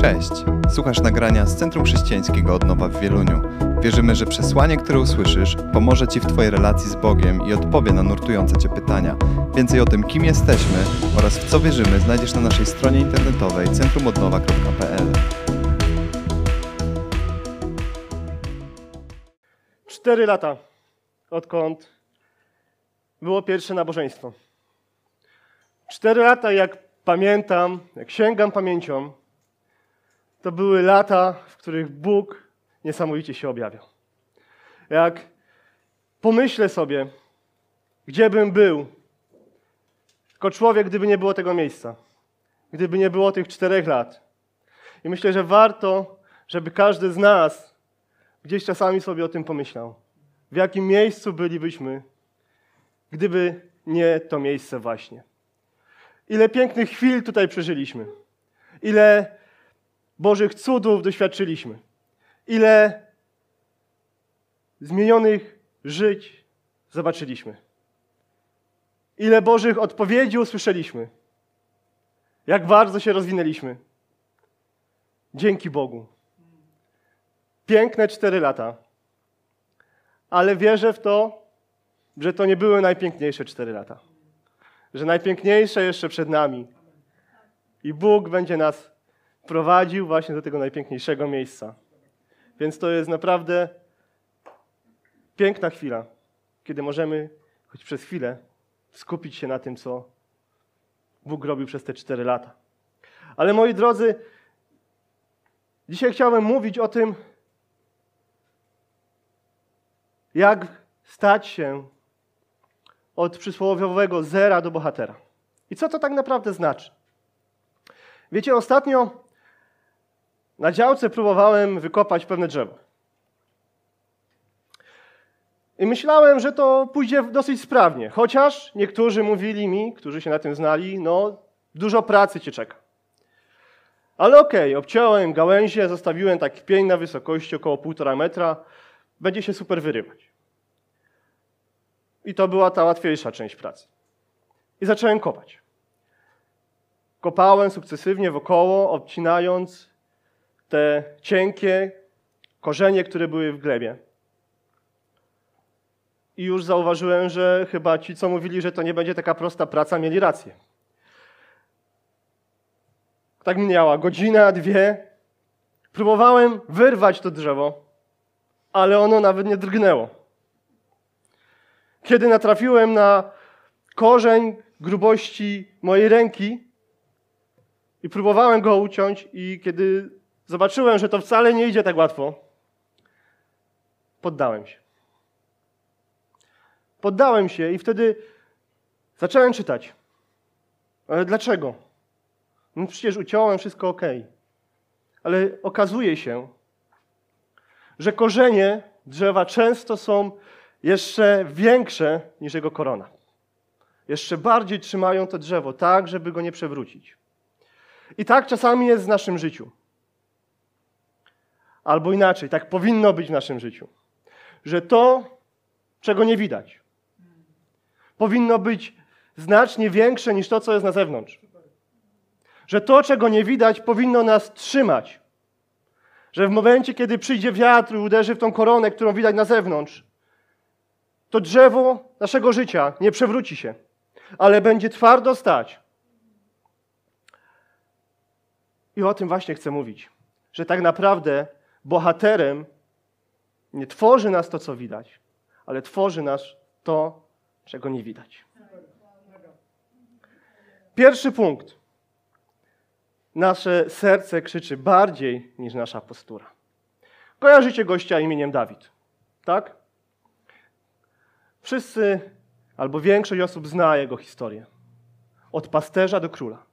Cześć! Słuchasz nagrania z Centrum Chrześcijańskiego Odnowa w Wieluniu. Wierzymy, że przesłanie, które usłyszysz, pomoże Ci w Twojej relacji z Bogiem i odpowie na nurtujące Cię pytania. Więcej o tym, kim jesteśmy oraz w co wierzymy, znajdziesz na naszej stronie internetowej centrumodnowa.pl. Cztery lata, odkąd było pierwsze nabożeństwo. Cztery lata, jak pamiętam, jak sięgam pamięcią, to były lata, w których Bóg niesamowicie się objawiał. Jak pomyślę sobie, gdzie bym był, jako człowiek, gdyby nie było tego miejsca, gdyby nie było tych czterech lat. I myślę, że warto, żeby każdy z nas gdzieś czasami sobie o tym pomyślał. W jakim miejscu bylibyśmy, gdyby nie to miejsce właśnie. Ile pięknych chwil tutaj przeżyliśmy. Ile Bożych cudów doświadczyliśmy. Ile zmienionych żyć zobaczyliśmy. Ile Bożych odpowiedzi usłyszeliśmy. Jak bardzo się rozwinęliśmy. Dzięki Bogu. Piękne cztery lata. Ale wierzę w to, że to nie były najpiękniejsze cztery lata. Że najpiękniejsze jeszcze przed nami. I Bóg będzie nas prowadził właśnie do tego najpiękniejszego miejsca. Więc to jest naprawdę piękna chwila, kiedy możemy choć przez chwilę skupić się na tym, co Bóg robił przez te cztery lata. Ale moi drodzy, dzisiaj chciałbym mówić o tym, jak stać się od przysłowiowego zera do bohatera. I co to tak naprawdę znaczy? Wiecie, ostatnio na działce próbowałem wykopać pewne drzewo. I myślałem, że to pójdzie dosyć sprawnie, chociaż niektórzy mówili mi, którzy się na tym znali, no dużo pracy cię czeka. Ale okej, okay, obciąłem gałęzie, zostawiłem taki pień na wysokości około półtora metra, będzie się super wyrywać. I to była ta łatwiejsza część pracy. I zacząłem kopać. Kopałem sukcesywnie wokoło, obcinając te cienkie korzenie, które były w glebie. I już zauważyłem, że chyba ci, co mówili, że to nie będzie taka prosta praca, mieli rację. Tak minęła godzina, dwie. Próbowałem wyrwać to drzewo, ale ono nawet nie drgnęło. Kiedy natrafiłem na korzeń grubości mojej ręki i próbowałem go uciąć, i kiedy zobaczyłem, że to wcale nie idzie tak łatwo, poddałem się. Poddałem się i wtedy zacząłem czytać. Ale dlaczego? No przecież uciąłem wszystko ok. Ale okazuje się, że korzenie drzewa często są jeszcze większe niż jego korona. Jeszcze bardziej trzymają to drzewo, tak, żeby go nie przewrócić. I tak czasami jest w naszym życiu. Albo inaczej, tak powinno być w naszym życiu. Że to, czego nie widać, powinno być znacznie większe niż to, co jest na zewnątrz. Że to, czego nie widać, powinno nas trzymać. Że w momencie, kiedy przyjdzie wiatr i uderzy w tą koronę, którą widać na zewnątrz, to drzewo naszego życia nie przewróci się, ale będzie twardo stać. I o tym właśnie chcę mówić. Że tak naprawdę bohaterem nie tworzy nas to, co widać, ale tworzy nas to, czego nie widać. Pierwszy punkt. Nasze serce krzyczy bardziej niż nasza postura. Kojarzycie gościa imieniem Dawid, tak? Wszyscy, albo większość osób zna jego historię. Od pasterza do króla.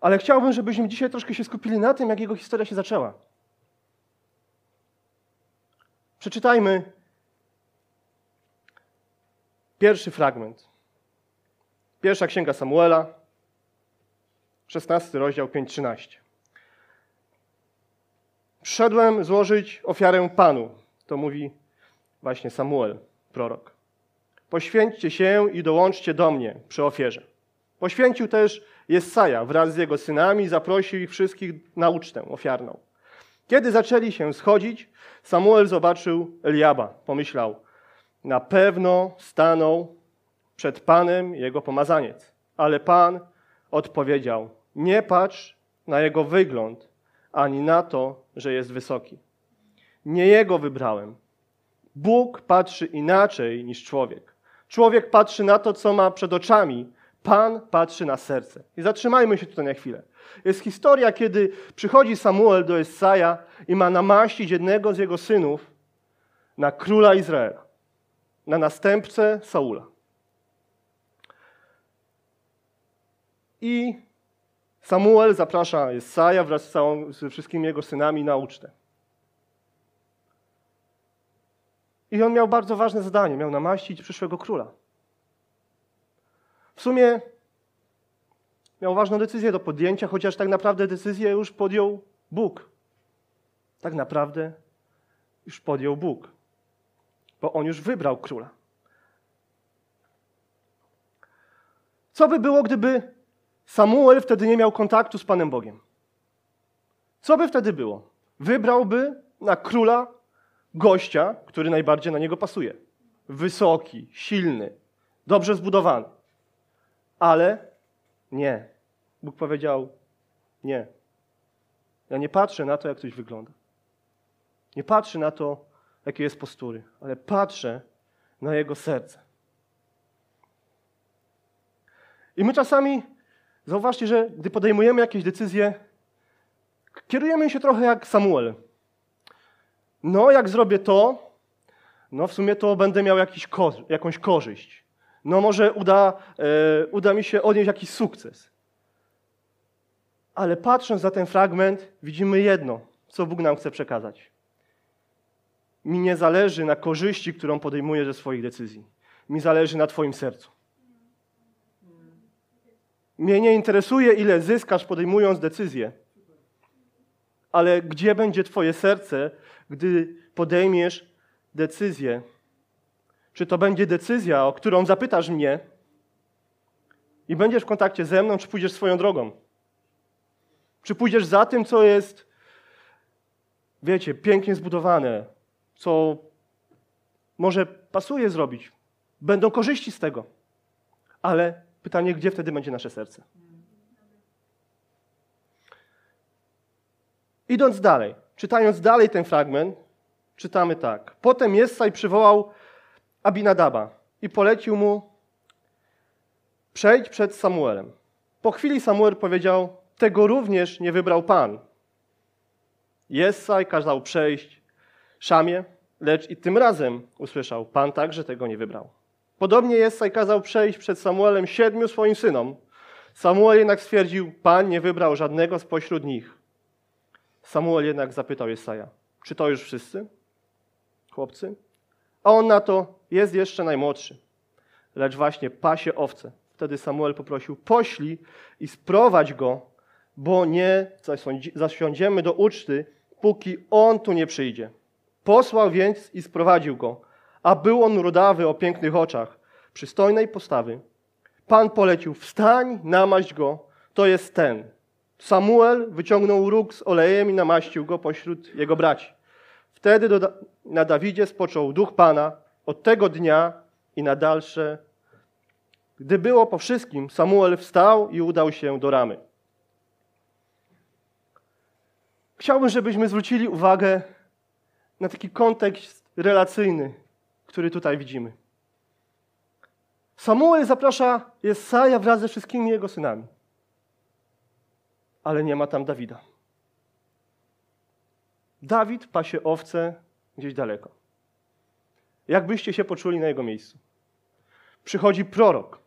Ale chciałbym, żebyśmy dzisiaj troszkę się skupili na tym, jak jego historia się zaczęła. Przeczytajmy pierwszy fragment. Pierwsza księga Samuela, 16 rozdział 5:13. Przyszedłem złożyć ofiarę Panu, to mówi właśnie Samuel, prorok. Poświęćcie się i dołączcie do mnie przy ofierze. Poświęcił też Jesaja wraz z jego synami zaprosił ich wszystkich na ucztę ofiarną. Kiedy zaczęli się schodzić, Samuel zobaczył Eliaba. Pomyślał, na pewno stanął przed Panem jego pomazaniec. Ale Pan odpowiedział, nie patrz na jego wygląd, ani na to, że jest wysoki. Nie jego wybrałem. Bóg patrzy inaczej niż człowiek. Człowiek patrzy na to, co ma przed oczami, Pan patrzy na serce. I zatrzymajmy się tutaj na chwilę. Jest historia, kiedy przychodzi Samuel do Esaja i ma namaścić jednego z jego synów na króla Izraela, na następcę Saula. I Samuel zaprasza Jesaja wraz z, całą, wszystkimi jego synami na ucztę. I on miał bardzo ważne zadanie, miał namaścić przyszłego króla. W sumie miał ważną decyzję do podjęcia, chociaż tak naprawdę decyzję już podjął Bóg. Tak naprawdę już podjął Bóg, bo on już wybrał króla. Co by było, gdyby Samuel wtedy nie miał kontaktu z Panem Bogiem? Co by wtedy było? Wybrałby na króla gościa, który najbardziej na niego pasuje. Wysoki, silny, dobrze zbudowany. Ale nie. Bóg powiedział: Nie. Ja nie patrzę na to, jak ktoś wygląda. Nie patrzę na to, jakie jest postury, ale patrzę na jego serce. I my czasami, zauważcie, że gdy podejmujemy jakieś decyzje, kierujemy się trochę jak Samuel. No, jak zrobię to, no w sumie to będę miał jakiś jakąś korzyść. No może uda, e, uda mi się odnieść jakiś sukces. Ale patrząc na ten fragment, widzimy jedno, co Bóg nam chce przekazać. Mi nie zależy na korzyści, którą podejmujesz ze swoich decyzji. Mi zależy na Twoim sercu. Mnie nie interesuje, ile zyskasz podejmując decyzję, ale gdzie będzie Twoje serce, gdy podejmiesz decyzję czy to będzie decyzja, o którą zapytasz mnie i będziesz w kontakcie ze mną, czy pójdziesz swoją drogą? Czy pójdziesz za tym, co jest, wiecie, pięknie zbudowane, co może pasuje zrobić? Będą korzyści z tego. Ale pytanie, gdzie wtedy będzie nasze serce? Idąc dalej, czytając dalej ten fragment, czytamy tak. Potem Jessaj przywołał Abinadaba i polecił mu: Przejdź przed Samuelem. Po chwili Samuel powiedział: Tego również nie wybrał Pan. Jessaj kazał przejść Szamie, lecz i tym razem usłyszał: Pan także tego nie wybrał. Podobnie Jessaj kazał przejść przed Samuelem siedmiu swoim synom. Samuel jednak stwierdził: Pan nie wybrał żadnego spośród nich. Samuel jednak zapytał Jesaja: Czy to już wszyscy? Chłopcy? A on na to jest jeszcze najmłodszy, lecz właśnie pasie owce. Wtedy Samuel poprosił, poślij i sprowadź go, bo nie zasiądziemy do uczty, póki on tu nie przyjdzie. Posłał więc i sprowadził go, a był on rudawy o pięknych oczach, przystojnej postawy. Pan polecił, wstań, namaść go, to jest ten. Samuel wyciągnął róg z olejem i namaścił go pośród jego braci. Wtedy do, na Dawidzie spoczął duch Pana od tego dnia i na dalsze. Gdy było po wszystkim, Samuel wstał i udał się do ramy. Chciałbym, żebyśmy zwrócili uwagę na taki kontekst relacyjny, który tutaj widzimy. Samuel zaprasza Jesaja wraz ze wszystkimi jego synami, ale nie ma tam Dawida. Dawid pasie owce gdzieś daleko. Jakbyście się poczuli na jego miejscu? Przychodzi prorok.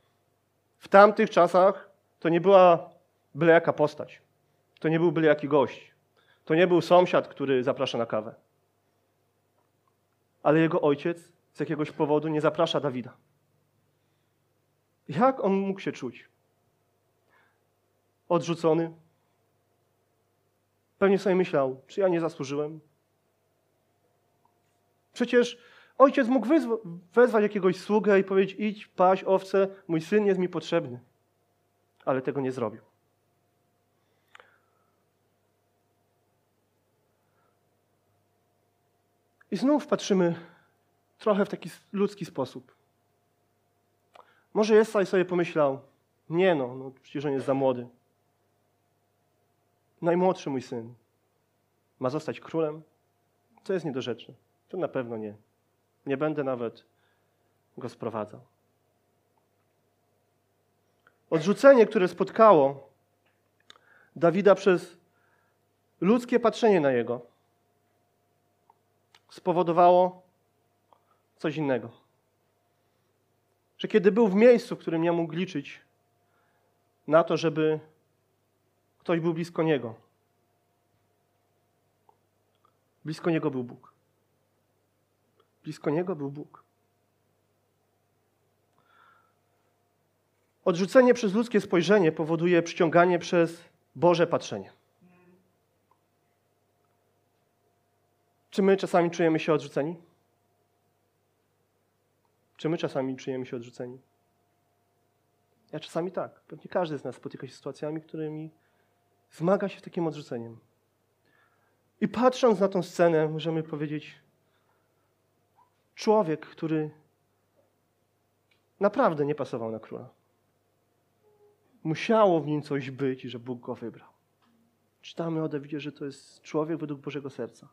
W tamtych czasach to nie była byle jaka postać. To nie był byle jaki gość. To nie był sąsiad, który zaprasza na kawę. Ale jego ojciec z jakiegoś powodu nie zaprasza Dawida. Jak on mógł się czuć? Odrzucony, Pewnie sobie myślał, czy ja nie zasłużyłem? Przecież ojciec mógł wezwać jakiegoś sługę i powiedzieć: idź, paś owce, mój syn jest mi potrzebny. Ale tego nie zrobił. I znów patrzymy trochę w taki ludzki sposób. Może Jesaj sobie pomyślał, nie no, no przecież on jest za młody. Najmłodszy mój syn ma zostać królem? To jest niedorzeczne. To na pewno nie. Nie będę nawet go sprowadzał. Odrzucenie, które spotkało Dawida przez ludzkie patrzenie na jego, spowodowało coś innego. Że kiedy był w miejscu, w którym nie mógł liczyć na to, żeby ktoś był blisko niego, blisko niego był Bóg. Blisko niego był Bóg. Odrzucenie przez ludzkie spojrzenie powoduje przyciąganie przez Boże patrzenie. Czy my czasami czujemy się odrzuceni? Czy my czasami czujemy się odrzuceni? Ja czasami tak. Pewnie każdy z nas spotyka się z sytuacjami, którymi zmaga się takim odrzuceniem. I patrząc na tą scenę, możemy powiedzieć: Człowiek, który naprawdę nie pasował na króla. Musiało w nim coś być, że Bóg go wybrał. Czytamy o Dawidzie, że to jest człowiek według Bożego serca.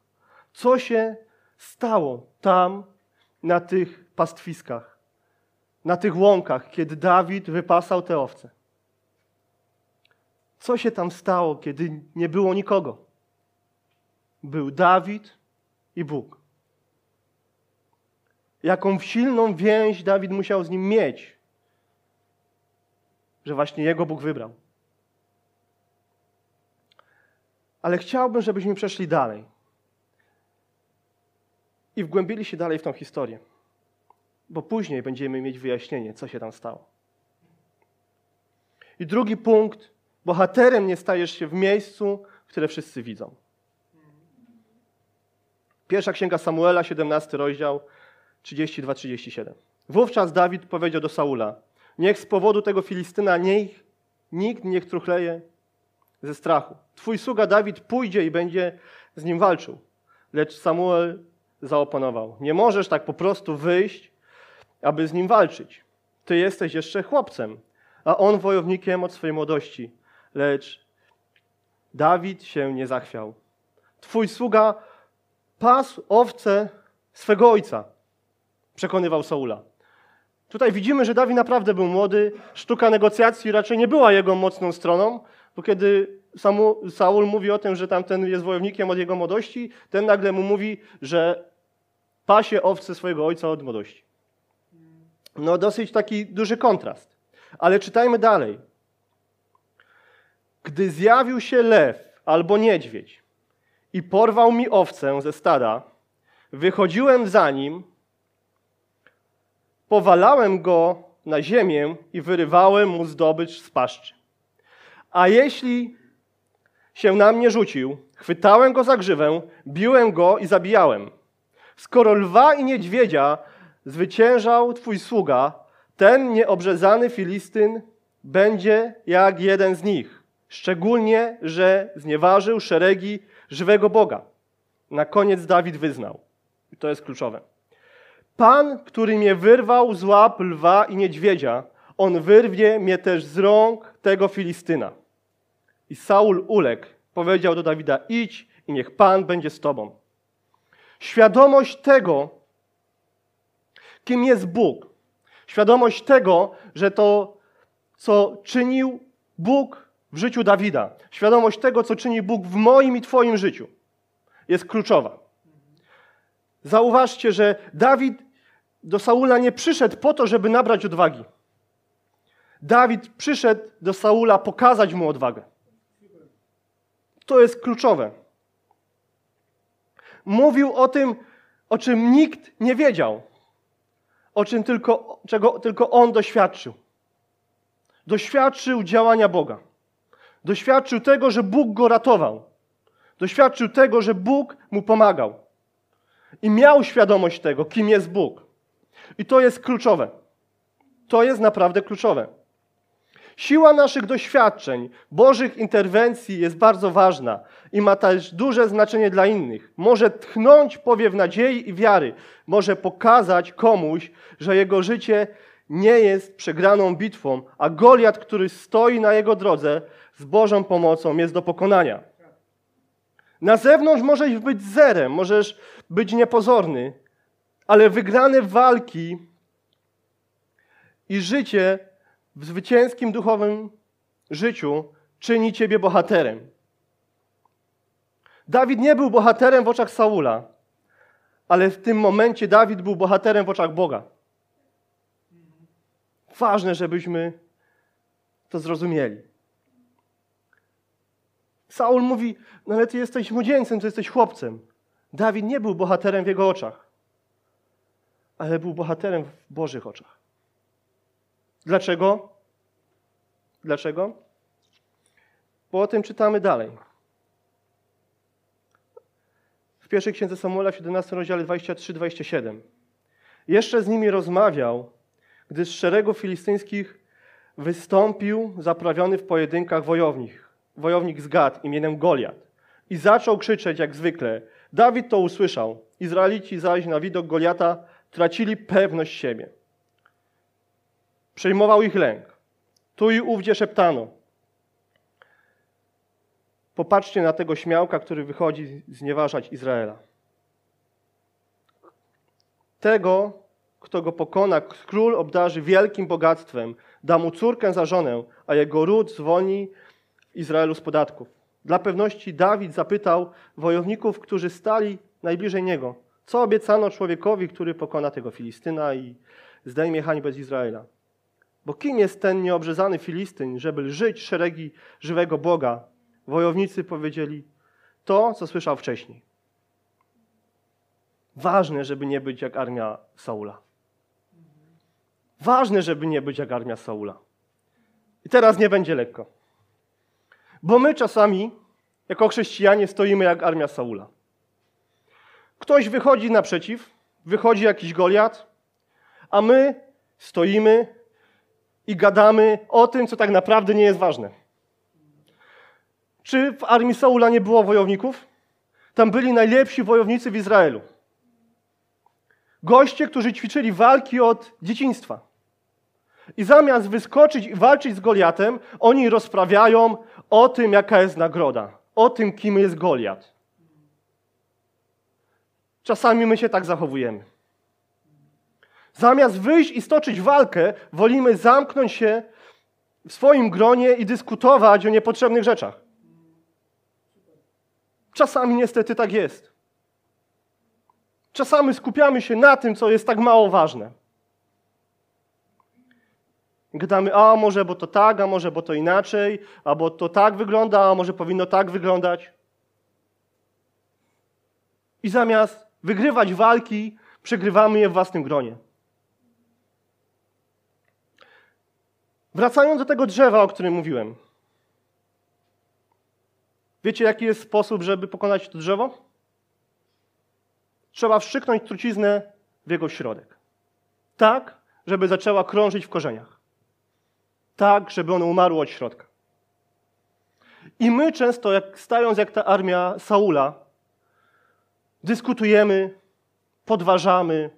Co się stało tam, na tych pastwiskach, na tych łąkach, kiedy Dawid wypasał te owce? Co się tam stało, kiedy nie było nikogo? Był Dawid i Bóg. Jaką silną więź Dawid musiał z nim mieć, że właśnie jego Bóg wybrał. Ale chciałbym, żebyśmy przeszli dalej i wgłębili się dalej w tą historię, bo później będziemy mieć wyjaśnienie, co się tam stało. I drugi punkt, bohaterem nie stajesz się w miejscu, które wszyscy widzą. Pierwsza księga Samuela, 17 rozdział, 32-37. Wówczas Dawid powiedział do Saula: Niech z powodu tego Filistyna niech, nikt niech truchleje ze strachu. Twój sługa Dawid pójdzie i będzie z nim walczył. Lecz Samuel zaoponował. Nie możesz tak po prostu wyjść, aby z nim walczyć. Ty jesteś jeszcze chłopcem, a on wojownikiem od swojej młodości. Lecz Dawid się nie zachwiał. Twój sługa pasł owce swego ojca, przekonywał Saula. Tutaj widzimy, że Dawid naprawdę był młody. Sztuka negocjacji raczej nie była jego mocną stroną, bo kiedy Saul mówi o tym, że tamten jest wojownikiem od jego młodości, ten nagle mu mówi, że pasie owce swojego ojca od młodości. No dosyć taki duży kontrast. Ale czytajmy dalej. Gdy zjawił się lew albo niedźwiedź i porwał mi owcę ze stada, wychodziłem za nim, powalałem go na ziemię i wyrywałem mu zdobycz z paszczy. A jeśli się na mnie rzucił, chwytałem go za grzywę, biłem go i zabijałem. Skoro lwa i niedźwiedzia zwyciężał twój sługa, ten nieobrzezany Filistyn będzie jak jeden z nich. Szczególnie, że znieważył szeregi żywego Boga. Na koniec Dawid wyznał. I to jest kluczowe. Pan, który mnie wyrwał z łap lwa i niedźwiedzia, on wyrwie mnie też z rąk tego Filistyna. I Saul uległ, powiedział do Dawida: Idź i niech Pan będzie z tobą. Świadomość tego, kim jest Bóg, świadomość tego, że to, co czynił Bóg w życiu Dawida, świadomość tego, co czyni Bóg w moim i Twoim życiu, jest kluczowa. Zauważcie, że Dawid do Saula nie przyszedł po to, żeby nabrać odwagi. Dawid przyszedł do Saula pokazać mu odwagę. To jest kluczowe mówił o tym, o czym nikt nie wiedział, o czym tylko, czego tylko on doświadczył. Doświadczył działania Boga. Doświadczył tego, że Bóg go ratował. Doświadczył tego, że Bóg mu pomagał. I miał świadomość tego, kim jest Bóg. I to jest kluczowe. To jest naprawdę kluczowe. Siła naszych doświadczeń, Bożych interwencji jest bardzo ważna i ma też duże znaczenie dla innych. Może tchnąć powiew nadziei i wiary, może pokazać komuś, że jego życie nie jest przegraną bitwą, a Goliat, który stoi na jego drodze z Bożą pomocą, jest do pokonania. Na zewnątrz możesz być zerem, możesz być niepozorny, ale wygrane walki i życie w zwycięskim duchowym życiu czyni ciebie bohaterem. Dawid nie był bohaterem w oczach Saula, ale w tym momencie Dawid był bohaterem w oczach Boga. Ważne, żebyśmy to zrozumieli. Saul mówi: No ale ty jesteś młodzieńcem, ty jesteś chłopcem. Dawid nie był bohaterem w jego oczach, ale był bohaterem w Bożych oczach. Dlaczego? Dlaczego? Bo o tym czytamy dalej. W pierwszej księdze Samuela w 17 rozdziale 23-27. Jeszcze z nimi rozmawiał, gdy z szeregu filistyńskich wystąpił zaprawiony w pojedynkach wojownik, wojownik z Gad imieniem Goliat. I zaczął krzyczeć jak zwykle. Dawid to usłyszał. Izraelici zaś na widok Goliata tracili pewność siebie. Przejmował ich lęk. Tu i ówdzie szeptano. Popatrzcie na tego śmiałka, który wychodzi znieważać Izraela. Tego, kto go pokona, król obdarzy wielkim bogactwem, da mu córkę za żonę, a jego ród zwolni Izraelu z podatków. Dla pewności Dawid zapytał wojowników, którzy stali najbliżej niego, co obiecano człowiekowi, który pokona tego Filistyna i zdejmie hańbę z Izraela. Bo kim jest ten nieobrzezany Filistyn, żeby lżyć szeregi żywego Boga? Wojownicy powiedzieli to, co słyszał wcześniej. Ważne, żeby nie być jak armia Saula. Ważne, żeby nie być jak armia Saula. I teraz nie będzie lekko. Bo my czasami, jako chrześcijanie, stoimy jak armia Saula. Ktoś wychodzi naprzeciw, wychodzi jakiś Goliat, a my stoimy i gadamy o tym, co tak naprawdę nie jest ważne. Czy w armii Saula nie było wojowników? Tam byli najlepsi wojownicy w Izraelu. Goście, którzy ćwiczyli walki od dzieciństwa. I zamiast wyskoczyć i walczyć z Goliatem, oni rozprawiają o tym, jaka jest nagroda, o tym, kim jest Goliat. Czasami my się tak zachowujemy. Zamiast wyjść i stoczyć walkę, wolimy zamknąć się w swoim gronie i dyskutować o niepotrzebnych rzeczach. Czasami niestety tak jest. Czasami skupiamy się na tym, co jest tak mało ważne. Gadamy, a może bo to tak, a może bo to inaczej, albo to tak wygląda, a może powinno tak wyglądać. I zamiast wygrywać walki, przegrywamy je w własnym gronie. Wracając do tego drzewa, o którym mówiłem. Wiecie, jaki jest sposób, żeby pokonać to drzewo? Trzeba wszczyknąć truciznę w jego środek. Tak, żeby zaczęła krążyć w korzeniach. Tak, żeby ono umarło od środka. I my często, jak, stając jak ta armia Saula, dyskutujemy, podważamy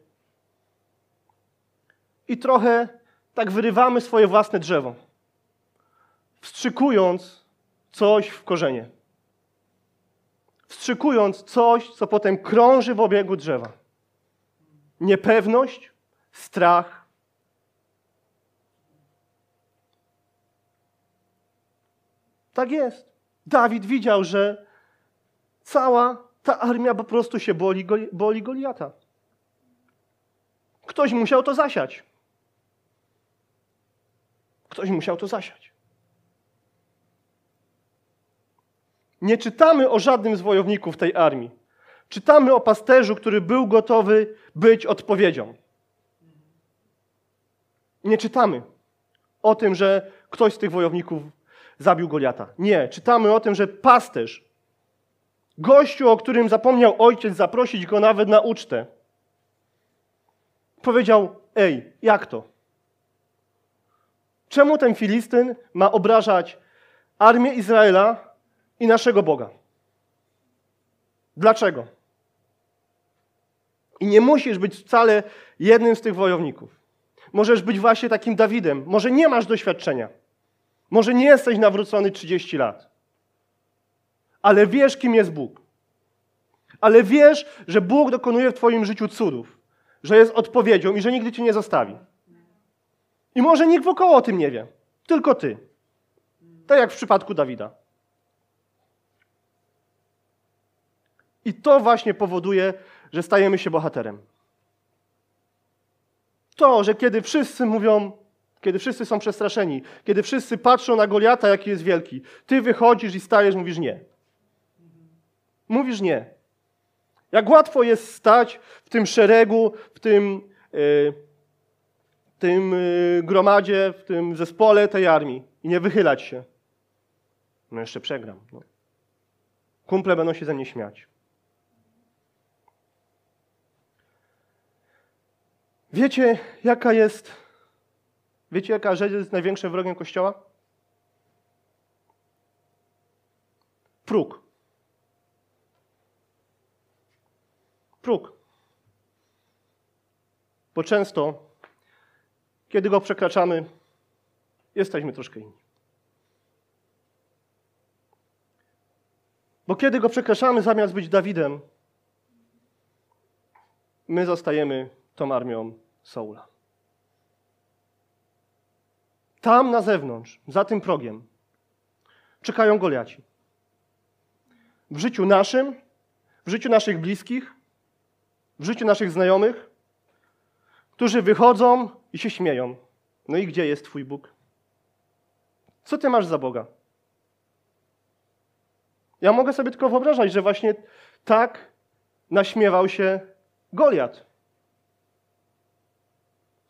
i trochę tak wyrywamy swoje własne drzewo, wstrzykując coś w korzenie. Wstrzykując coś, co potem krąży w obiegu drzewa. Niepewność, strach. Tak jest. Dawid widział, że cała ta armia po prostu się boli, boli Goliata. Ktoś musiał to zasiać. Ktoś musiał to zasiać. Nie czytamy o żadnym z wojowników tej armii. Czytamy o pasterzu, który był gotowy być odpowiedzią. Nie czytamy o tym, że ktoś z tych wojowników zabił Goliata. Nie, czytamy o tym, że pasterz, gościu, o którym zapomniał ojciec zaprosić go nawet na ucztę, powiedział: Ej, jak to? Czemu ten Filistyn ma obrażać armię Izraela i naszego Boga? Dlaczego? I nie musisz być wcale jednym z tych wojowników. Możesz być właśnie takim Dawidem. Może nie masz doświadczenia. Może nie jesteś nawrócony 30 lat. Ale wiesz, kim jest Bóg. Ale wiesz, że Bóg dokonuje w Twoim życiu cudów. Że jest odpowiedzią i że nigdy Cię nie zostawi. I może nikt wokoło o tym nie wie. Tylko Ty. Tak jak w przypadku Dawida. I to właśnie powoduje, że stajemy się bohaterem. To, że kiedy wszyscy mówią, kiedy wszyscy są przestraszeni, kiedy wszyscy patrzą na Goliata, jaki jest wielki, ty wychodzisz i stajesz, mówisz nie. Mówisz nie. Jak łatwo jest stać w tym szeregu, w tym, yy, tym yy, gromadzie, w tym zespole tej armii i nie wychylać się. No jeszcze przegram. No. Kumple będą się ze mnie śmiać. Wiecie, jaka jest, wiecie, jaka rzecz jest największym wrogiem Kościoła? Próg. Próg. Bo często, kiedy go przekraczamy, jesteśmy troszkę inni. Bo kiedy go przekraczamy, zamiast być Dawidem, my zostajemy tą armią Saula. Tam na zewnątrz, za tym progiem, czekają Goliaci. W życiu naszym, w życiu naszych bliskich, w życiu naszych znajomych, którzy wychodzą i się śmieją. No i gdzie jest Twój Bóg? Co Ty masz za Boga? Ja mogę sobie tylko wyobrażać, że właśnie tak naśmiewał się Goliat.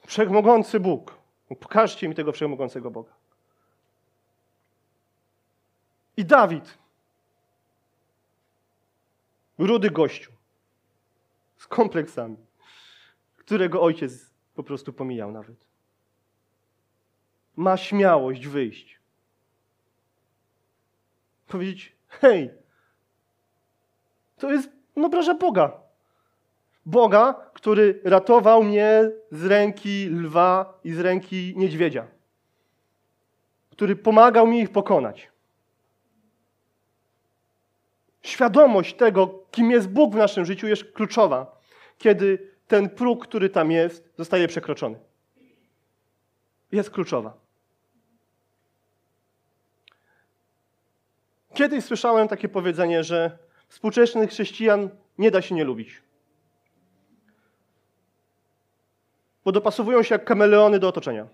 Wszechmogący Bóg. Pokażcie mi tego wszechmogącego Boga. I Dawid, rudy gościu, z kompleksami, którego ojciec po prostu pomijał nawet. Ma śmiałość wyjść. Powiedzieć, hej, to jest obraża Boga. Boga, który ratował mnie z ręki lwa i z ręki niedźwiedzia. Który pomagał mi ich pokonać. Świadomość tego, kim jest Bóg w naszym życiu, jest kluczowa, kiedy ten próg, który tam jest, zostaje przekroczony. Jest kluczowa. Kiedyś słyszałem takie powiedzenie, że współczesnych chrześcijan nie da się nie lubić. Bo dopasowują się jak kameleony do otoczenia.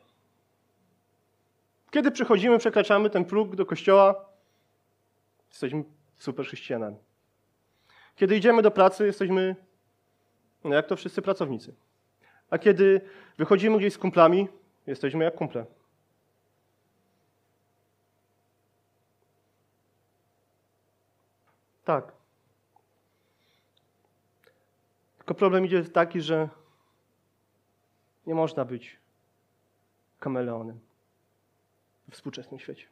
Kiedy przychodzimy, przekraczamy ten próg do kościoła, jesteśmy super chrześcijanami. Kiedy idziemy do pracy, jesteśmy, no jak to wszyscy pracownicy. A kiedy wychodzimy gdzieś z kumplami, jesteśmy jak kumple. Tak. Tylko problem idzie taki, że nie można być kameleonem w współczesnym świecie.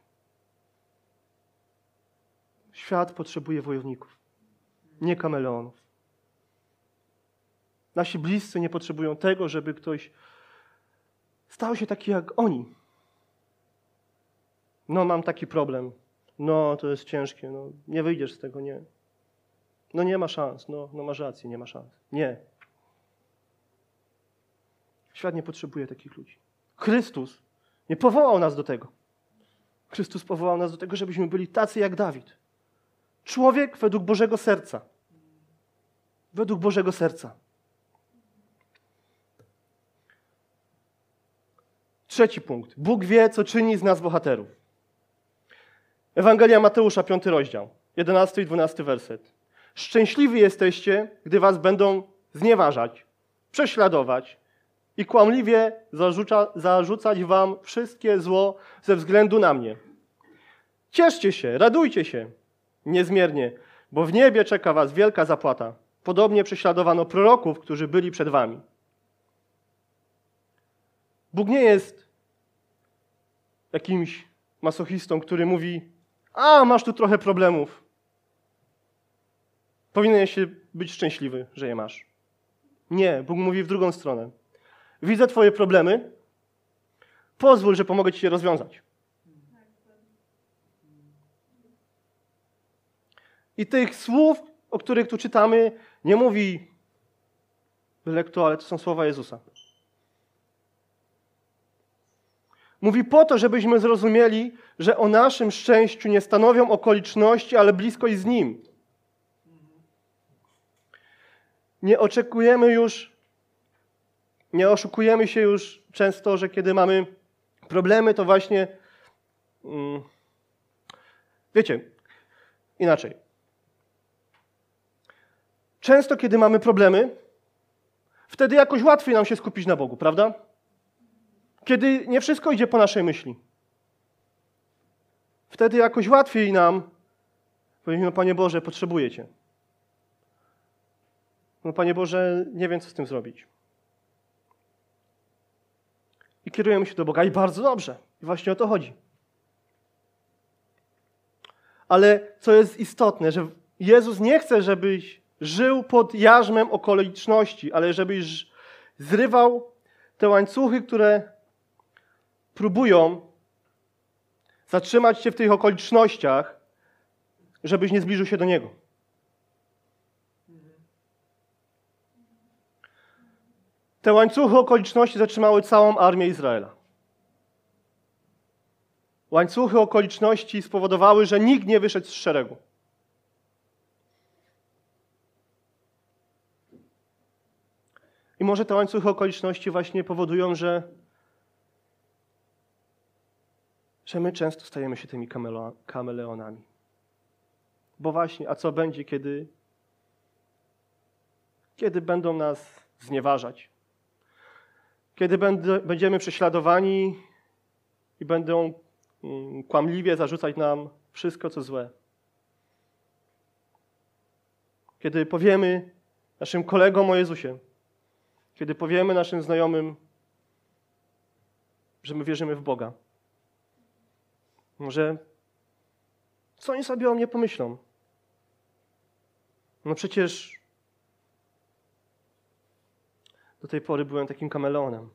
Świat potrzebuje wojowników, nie kameleonów. Nasi bliscy nie potrzebują tego, żeby ktoś stał się taki jak oni. No, mam taki problem. No, to jest ciężkie. No, nie wyjdziesz z tego, nie. No, nie ma szans. No, no masz rację, nie ma szans. Nie. Świat nie potrzebuje takich ludzi. Chrystus nie powołał nas do tego. Chrystus powołał nas do tego, żebyśmy byli tacy jak Dawid. Człowiek według Bożego serca. Według Bożego serca. Trzeci punkt. Bóg wie, co czyni z nas bohaterów. Ewangelia Mateusza, piąty rozdział, 11 i 12 werset. Szczęśliwi jesteście, gdy was będą znieważać, prześladować, i kłamliwie zarzuca, zarzucać wam wszystkie zło ze względu na mnie. Cieszcie się, radujcie się niezmiernie, bo w niebie czeka was wielka zapłata. Podobnie prześladowano proroków, którzy byli przed wami. Bóg nie jest jakimś masochistą, który mówi: A, masz tu trochę problemów. Powinieneś się być szczęśliwy, że je masz. Nie, Bóg mówi w drugą stronę. Widzę Twoje problemy, pozwól, że pomogę Ci je rozwiązać. I tych słów, o których tu czytamy, nie mówi byle kto, ale to są słowa Jezusa. Mówi po to, żebyśmy zrozumieli, że o naszym szczęściu nie stanowią okoliczności, ale bliskość z Nim. Nie oczekujemy już, nie oszukujemy się już często, że kiedy mamy problemy, to właśnie. Mm, wiecie, inaczej. Często, kiedy mamy problemy, wtedy jakoś łatwiej nam się skupić na Bogu, prawda? Kiedy nie wszystko idzie po naszej myśli. Wtedy jakoś łatwiej nam powiedzieć, no Panie Boże, potrzebuję Cię. No Panie Boże, nie wiem, co z tym zrobić. I kierujemy się do Boga i bardzo dobrze. I właśnie o to chodzi. Ale co jest istotne, że Jezus nie chce, żebyś żył pod jarzmem okoliczności, ale żebyś zrywał te łańcuchy, które próbują zatrzymać cię w tych okolicznościach, żebyś nie zbliżył się do Niego. Te łańcuchy okoliczności zatrzymały całą armię Izraela. Łańcuchy okoliczności spowodowały, że nikt nie wyszedł z szeregu. I może te łańcuchy okoliczności właśnie powodują, że, że my często stajemy się tymi kameleonami. Bo właśnie, a co będzie, kiedy, kiedy będą nas znieważać? Kiedy będziemy prześladowani i będą mm, kłamliwie zarzucać nam wszystko, co złe? Kiedy powiemy naszym kolegom o Jezusie, kiedy powiemy naszym znajomym, że my wierzymy w Boga. Może co oni sobie o mnie pomyślą? No przecież do tej pory byłem takim kameleonem.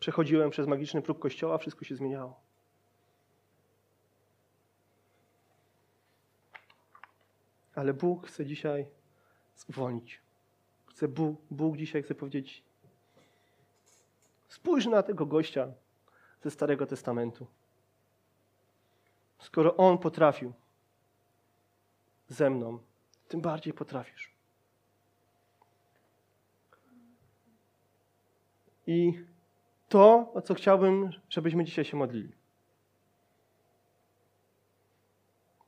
Przechodziłem przez magiczny próg kościoła, wszystko się zmieniało. Ale Bóg chce dzisiaj uwolnić. Chce Bóg, Bóg dzisiaj chce powiedzieć: spójrz na tego gościa ze Starego Testamentu. Skoro on potrafił ze mną, tym bardziej potrafisz. I to, o co chciałbym, żebyśmy dzisiaj się modlili.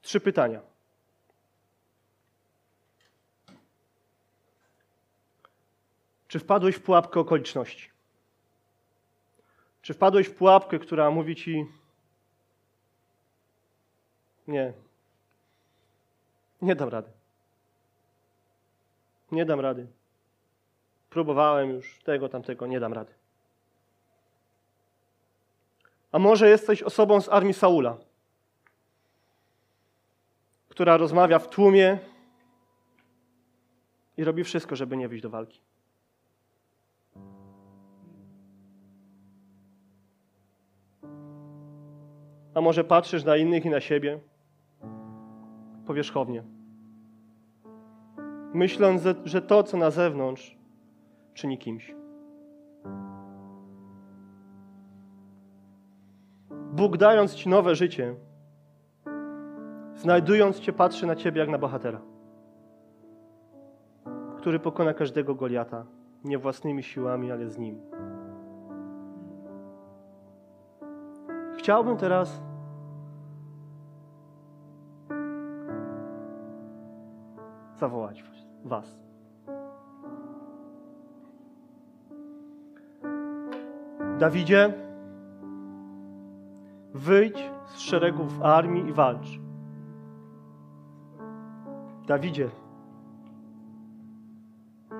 Trzy pytania. Czy wpadłeś w pułapkę okoliczności? Czy wpadłeś w pułapkę, która mówi ci: Nie, nie dam rady. Nie dam rady. Próbowałem już tego, tamtego, nie dam rady. A może jesteś osobą z armii Saula, która rozmawia w tłumie i robi wszystko, żeby nie wyjść do walki. A może patrzysz na innych i na siebie powierzchownie, myśląc, że to, co na zewnątrz, czyni kimś. Bóg dając Ci nowe życie, znajdując Cię, patrzy na Ciebie jak na bohatera, który pokona każdego Goliata, nie własnymi siłami, ale z Nim. Chciałbym teraz zawołać Was. Dawidzie, wyjdź z szeregów armii i walcz. Dawidzie,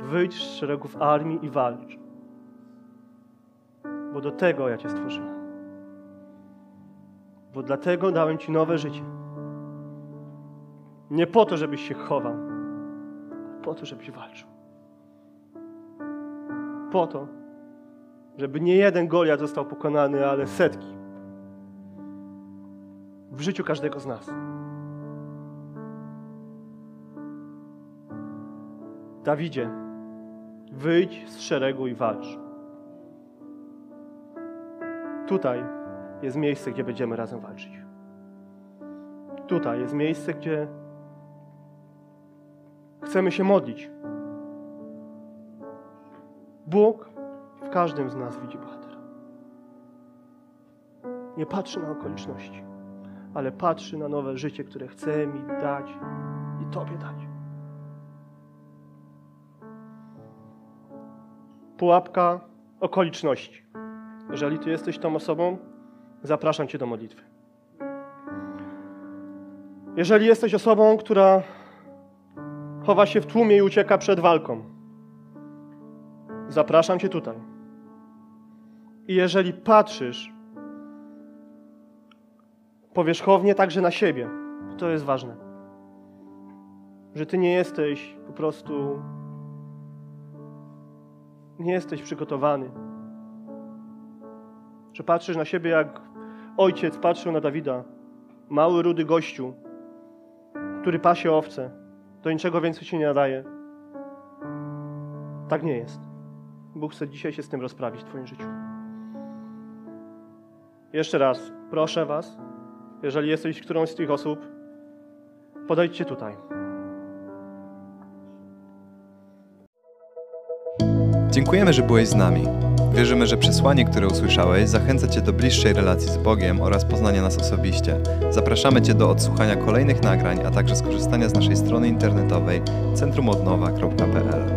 wyjdź z szeregów armii i walcz. Bo do tego ja Cię stworzyłem. Bo dlatego dałem Ci nowe życie. Nie po to, żebyś się chował, po to, żebyś walczył. Po to, żeby nie jeden Goliat został pokonany, ale setki. W życiu każdego z nas. Dawidzie, wyjdź z szeregu i walcz. Tutaj jest miejsce, gdzie będziemy razem walczyć. Tutaj jest miejsce, gdzie chcemy się modlić. Bóg każdym z nas widzi bohatera. Nie patrzy na okoliczności, ale patrzy na nowe życie, które chce mi dać i Tobie dać. Pułapka okoliczności. Jeżeli Ty jesteś tą osobą, zapraszam Cię do modlitwy. Jeżeli jesteś osobą, która chowa się w tłumie i ucieka przed walką, zapraszam Cię tutaj. I jeżeli patrzysz powierzchownie także na siebie, to jest ważne, że Ty nie jesteś po prostu, nie jesteś przygotowany, że patrzysz na siebie jak ojciec patrzył na Dawida, mały, rudy gościu, który pasie owce, do niczego więcej się nie nadaje. Tak nie jest. Bóg chce dzisiaj się z tym rozprawić w Twoim życiu. Jeszcze raz, proszę Was, jeżeli jesteś którąś z tych osób, podejdźcie tutaj. Dziękujemy, że byłeś z nami. Wierzymy, że przesłanie, które usłyszałeś, zachęca Cię do bliższej relacji z Bogiem oraz poznania nas osobiście. Zapraszamy Cię do odsłuchania kolejnych nagrań, a także skorzystania z naszej strony internetowej centrumodnowa.pl.